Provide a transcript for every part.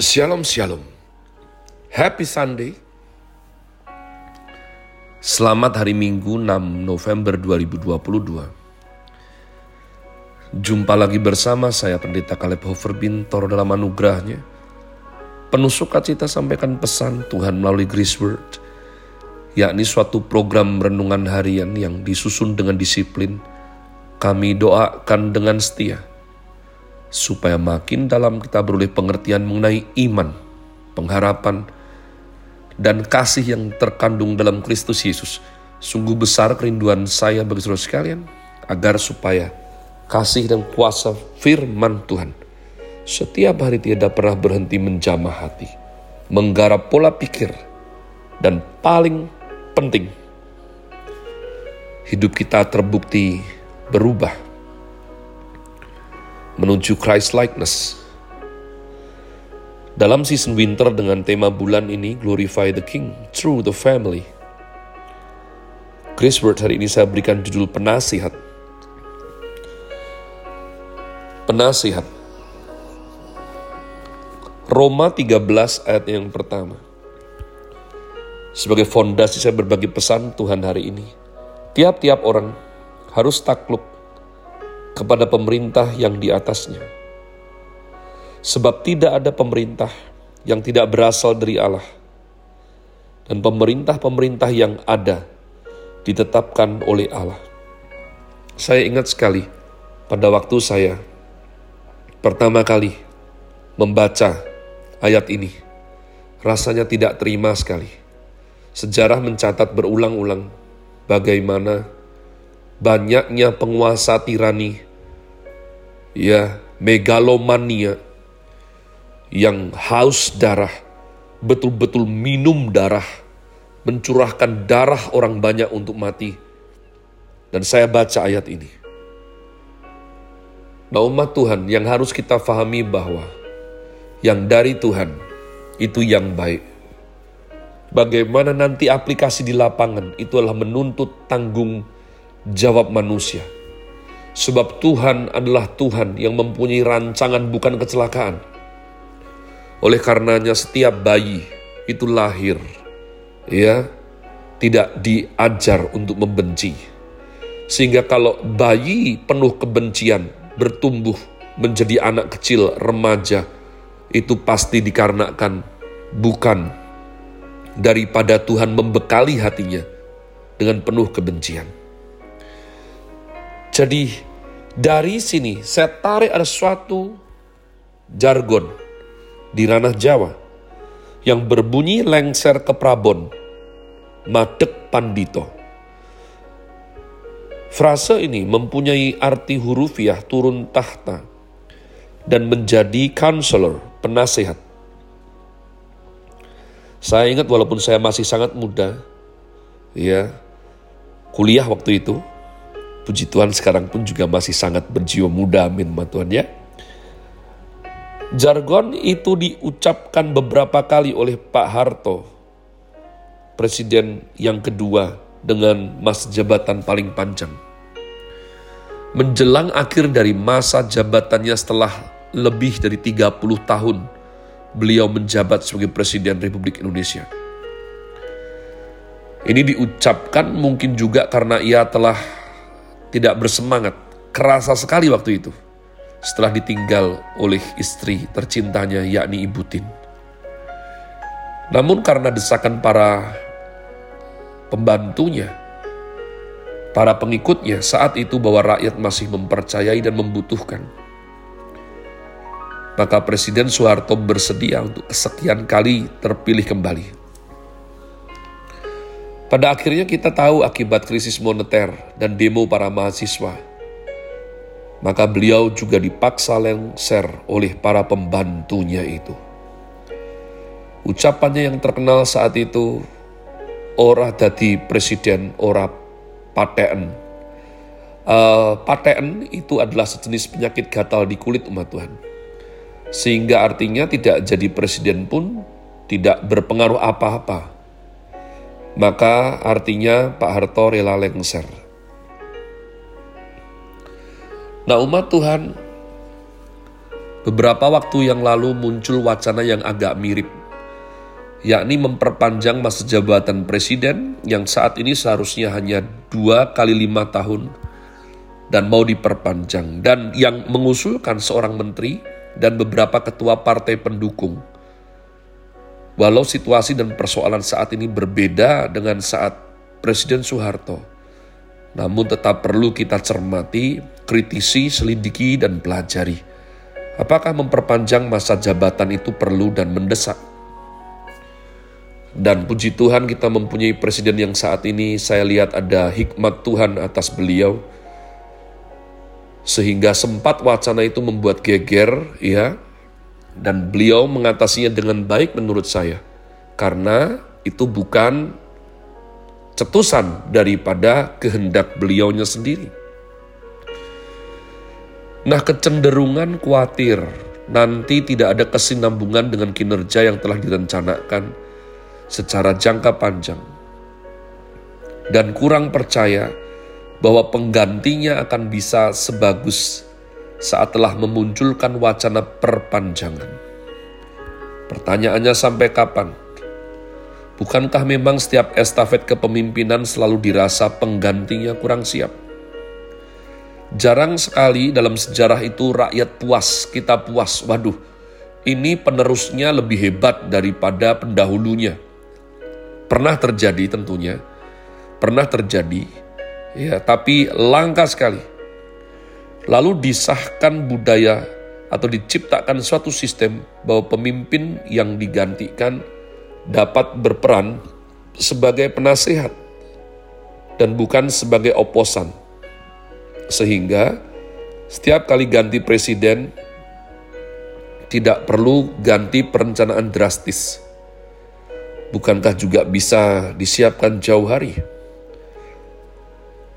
Shalom Shalom. Happy Sunday. Selamat hari Minggu 6 November 2022 Jumpa lagi bersama saya Pendeta Caleb Hofer Bintor dalam anugerahnya. Penuh sukacita sampaikan pesan Tuhan melalui Grace Word yakni suatu program renungan harian yang disusun dengan disiplin. Kami doakan dengan setia supaya makin dalam kita beroleh pengertian mengenai iman, pengharapan, dan kasih yang terkandung dalam Kristus Yesus. Sungguh besar kerinduan saya bagi saudara sekalian, agar supaya kasih dan kuasa firman Tuhan setiap hari tidak pernah berhenti menjamah hati, menggarap pola pikir, dan paling penting, hidup kita terbukti berubah menuju Christ likeness. Dalam season winter dengan tema bulan ini Glorify the King through the family. Chris Word hari ini saya berikan judul penasihat. Penasihat. Roma 13 ayat yang pertama. Sebagai fondasi saya berbagi pesan Tuhan hari ini. Tiap-tiap orang harus takluk kepada pemerintah yang di atasnya. Sebab tidak ada pemerintah yang tidak berasal dari Allah. Dan pemerintah-pemerintah yang ada ditetapkan oleh Allah. Saya ingat sekali pada waktu saya pertama kali membaca ayat ini. Rasanya tidak terima sekali. Sejarah mencatat berulang-ulang bagaimana banyaknya penguasa tirani ya megalomania yang haus darah, betul-betul minum darah, mencurahkan darah orang banyak untuk mati. Dan saya baca ayat ini. Nah umat Tuhan yang harus kita fahami bahwa yang dari Tuhan itu yang baik. Bagaimana nanti aplikasi di lapangan itu adalah menuntut tanggung jawab manusia Sebab Tuhan adalah Tuhan yang mempunyai rancangan bukan kecelakaan. Oleh karenanya setiap bayi itu lahir, ya, tidak diajar untuk membenci. Sehingga kalau bayi penuh kebencian bertumbuh menjadi anak kecil, remaja, itu pasti dikarenakan bukan daripada Tuhan membekali hatinya dengan penuh kebencian. Jadi dari sini saya tarik ada suatu jargon di ranah Jawa yang berbunyi lengser ke Prabon, madek pandito. Frase ini mempunyai arti hurufiah turun tahta dan menjadi counselor, penasehat. Saya ingat walaupun saya masih sangat muda, ya, kuliah waktu itu, Puji Tuhan sekarang pun juga masih sangat berjiwa muda, amin Tuhan ya. Jargon itu diucapkan beberapa kali oleh Pak Harto, presiden yang kedua dengan masa jabatan paling panjang. Menjelang akhir dari masa jabatannya setelah lebih dari 30 tahun, beliau menjabat sebagai Presiden Republik Indonesia. Ini diucapkan mungkin juga karena ia telah tidak bersemangat, kerasa sekali waktu itu setelah ditinggal oleh istri tercintanya yakni Ibu Tin. Namun karena desakan para pembantunya, para pengikutnya saat itu bahwa rakyat masih mempercayai dan membutuhkan. Maka Presiden Soeharto bersedia untuk kesekian kali terpilih kembali. Pada akhirnya kita tahu akibat krisis moneter dan demo para mahasiswa. Maka beliau juga dipaksa lengser oleh para pembantunya itu. Ucapannya yang terkenal saat itu, ora dadi presiden, ora paten. Uh, paten itu adalah sejenis penyakit gatal di kulit umat Tuhan. Sehingga artinya tidak jadi presiden pun tidak berpengaruh apa-apa maka artinya Pak Harto rela lengser. Nah umat Tuhan, Beberapa waktu yang lalu muncul wacana yang agak mirip, yakni memperpanjang masa jabatan presiden yang saat ini seharusnya hanya dua kali lima tahun dan mau diperpanjang. Dan yang mengusulkan seorang menteri dan beberapa ketua partai pendukung. Walau situasi dan persoalan saat ini berbeda dengan saat Presiden Soeharto, namun tetap perlu kita cermati, kritisi, selidiki, dan pelajari Apakah memperpanjang masa jabatan itu perlu dan mendesak? Dan puji Tuhan kita mempunyai presiden yang saat ini saya lihat ada hikmat Tuhan atas beliau. Sehingga sempat wacana itu membuat geger, ya. Dan beliau mengatasinya dengan baik menurut saya. Karena itu bukan cetusan daripada kehendak beliaunya sendiri. Nah, kecenderungan khawatir nanti tidak ada kesinambungan dengan kinerja yang telah direncanakan secara jangka panjang, dan kurang percaya bahwa penggantinya akan bisa sebagus saat telah memunculkan wacana perpanjangan. Pertanyaannya, sampai kapan? Bukankah memang setiap estafet kepemimpinan selalu dirasa penggantinya kurang siap? Jarang sekali dalam sejarah itu rakyat puas, kita puas. Waduh, ini penerusnya lebih hebat daripada pendahulunya. Pernah terjadi tentunya, pernah terjadi, ya, tapi langka sekali. Lalu disahkan budaya atau diciptakan suatu sistem bahwa pemimpin yang digantikan dapat berperan sebagai penasehat dan bukan sebagai oposan sehingga setiap kali ganti presiden tidak perlu ganti perencanaan drastis. Bukankah juga bisa disiapkan jauh hari?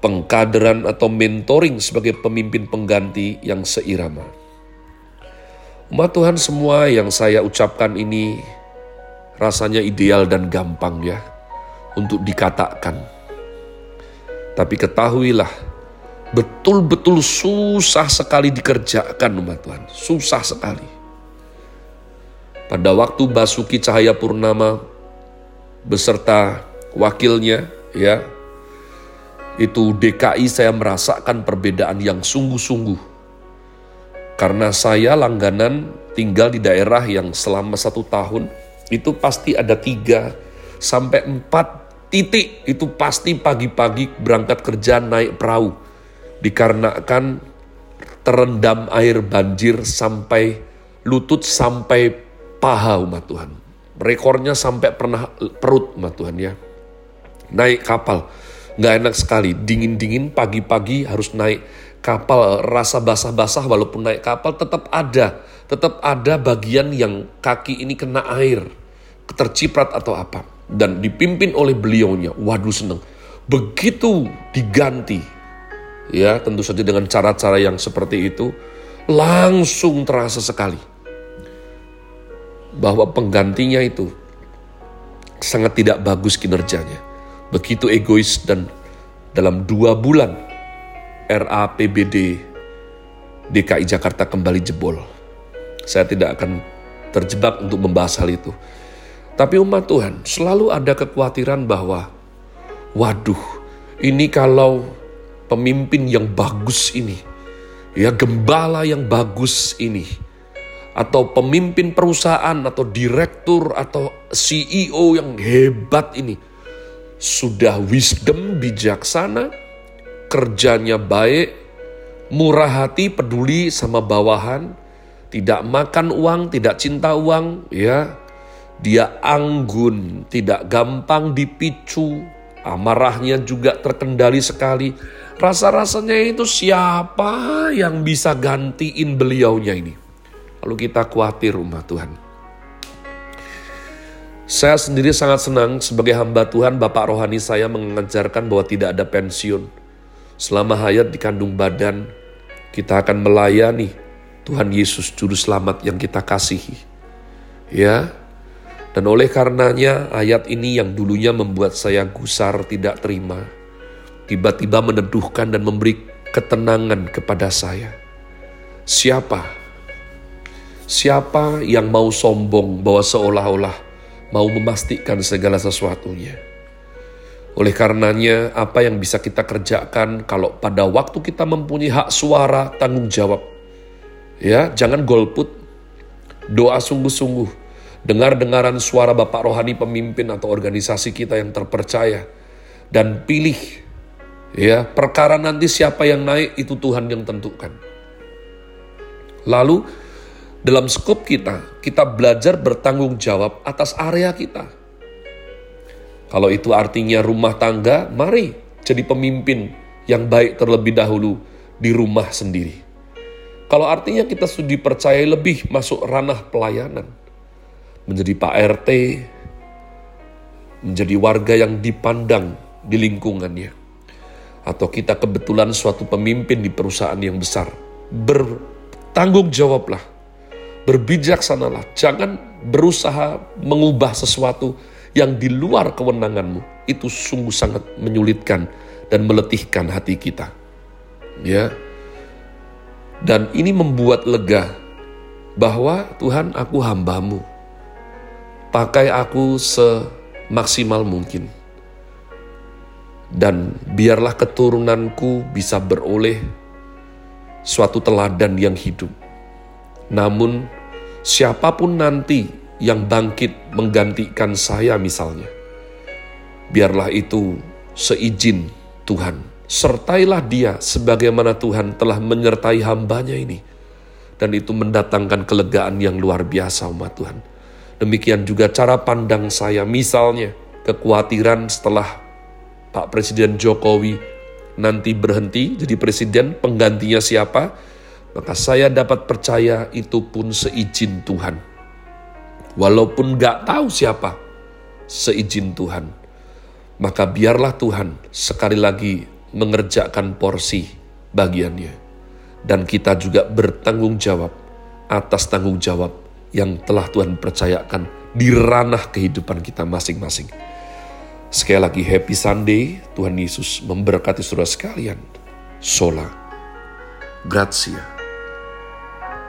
Pengkaderan atau mentoring sebagai pemimpin pengganti yang seirama. Umat Tuhan semua yang saya ucapkan ini rasanya ideal dan gampang ya untuk dikatakan. Tapi ketahuilah betul-betul susah sekali dikerjakan umat Tuhan. Susah sekali. Pada waktu Basuki Cahaya Purnama beserta wakilnya ya itu DKI saya merasakan perbedaan yang sungguh-sungguh. Karena saya langganan tinggal di daerah yang selama satu tahun itu pasti ada tiga sampai empat titik itu pasti pagi-pagi berangkat kerja naik perahu dikarenakan terendam air banjir sampai lutut sampai paha umat Tuhan. Rekornya sampai pernah perut umat Tuhan ya. Naik kapal, nggak enak sekali. Dingin-dingin pagi-pagi harus naik kapal. Rasa basah-basah walaupun naik kapal tetap ada. Tetap ada bagian yang kaki ini kena air. Terciprat atau apa. Dan dipimpin oleh beliaunya. Waduh seneng. Begitu diganti ya tentu saja dengan cara-cara yang seperti itu langsung terasa sekali bahwa penggantinya itu sangat tidak bagus kinerjanya. Begitu egois dan dalam dua bulan RAPBD DKI Jakarta kembali jebol. Saya tidak akan terjebak untuk membahas hal itu. Tapi umat Tuhan selalu ada kekhawatiran bahwa, waduh, ini kalau pemimpin yang bagus ini, ya gembala yang bagus ini, atau pemimpin perusahaan atau direktur atau CEO yang hebat ini sudah wisdom bijaksana, kerjanya baik, murah hati, peduli sama bawahan, tidak makan uang, tidak cinta uang, ya. Dia anggun, tidak gampang dipicu, amarahnya juga terkendali sekali Rasa-rasanya itu siapa yang bisa gantiin beliaunya ini? Lalu kita khawatir umat Tuhan. Saya sendiri sangat senang sebagai hamba Tuhan, Bapak Rohani saya mengajarkan bahwa tidak ada pensiun. Selama hayat di kandung badan, kita akan melayani Tuhan Yesus Juru Selamat yang kita kasihi. Ya, dan oleh karenanya ayat ini yang dulunya membuat saya gusar tidak terima tiba-tiba meneduhkan dan memberi ketenangan kepada saya. Siapa Siapa yang mau sombong bahwa seolah-olah mau memastikan segala sesuatunya? Oleh karenanya, apa yang bisa kita kerjakan kalau pada waktu kita mempunyai hak suara, tanggung jawab. Ya, jangan golput. Doa sungguh-sungguh. Dengar-dengaran suara Bapak Rohani pemimpin atau organisasi kita yang terpercaya. Dan pilih. Ya, perkara nanti siapa yang naik itu Tuhan yang tentukan. Lalu dalam skop kita, kita belajar bertanggung jawab atas area kita. Kalau itu artinya rumah tangga, mari jadi pemimpin yang baik terlebih dahulu di rumah sendiri. Kalau artinya kita sudah dipercayai lebih masuk ranah pelayanan, menjadi Pak RT, menjadi warga yang dipandang di lingkungannya, atau kita kebetulan suatu pemimpin di perusahaan yang besar, bertanggung jawablah berbijaksanalah. Jangan berusaha mengubah sesuatu yang di luar kewenanganmu. Itu sungguh sangat menyulitkan dan meletihkan hati kita. Ya. Dan ini membuat lega bahwa Tuhan aku hambamu. Pakai aku semaksimal mungkin. Dan biarlah keturunanku bisa beroleh suatu teladan yang hidup namun, siapa pun nanti yang bangkit menggantikan saya misalnya, biarlah itu seizin Tuhan. Sertailah dia sebagaimana Tuhan telah menyertai hambanya ini. Dan itu mendatangkan kelegaan yang luar biasa umat Tuhan. Demikian juga cara pandang saya misalnya kekhawatiran setelah Pak Presiden Jokowi nanti berhenti jadi presiden, penggantinya siapa? Maka saya dapat percaya itu pun seizin Tuhan. Walaupun gak tahu siapa, seizin Tuhan. Maka biarlah Tuhan sekali lagi mengerjakan porsi bagiannya. Dan kita juga bertanggung jawab atas tanggung jawab yang telah Tuhan percayakan di ranah kehidupan kita masing-masing. Sekali lagi happy Sunday, Tuhan Yesus memberkati saudara sekalian. Sola. Grazie.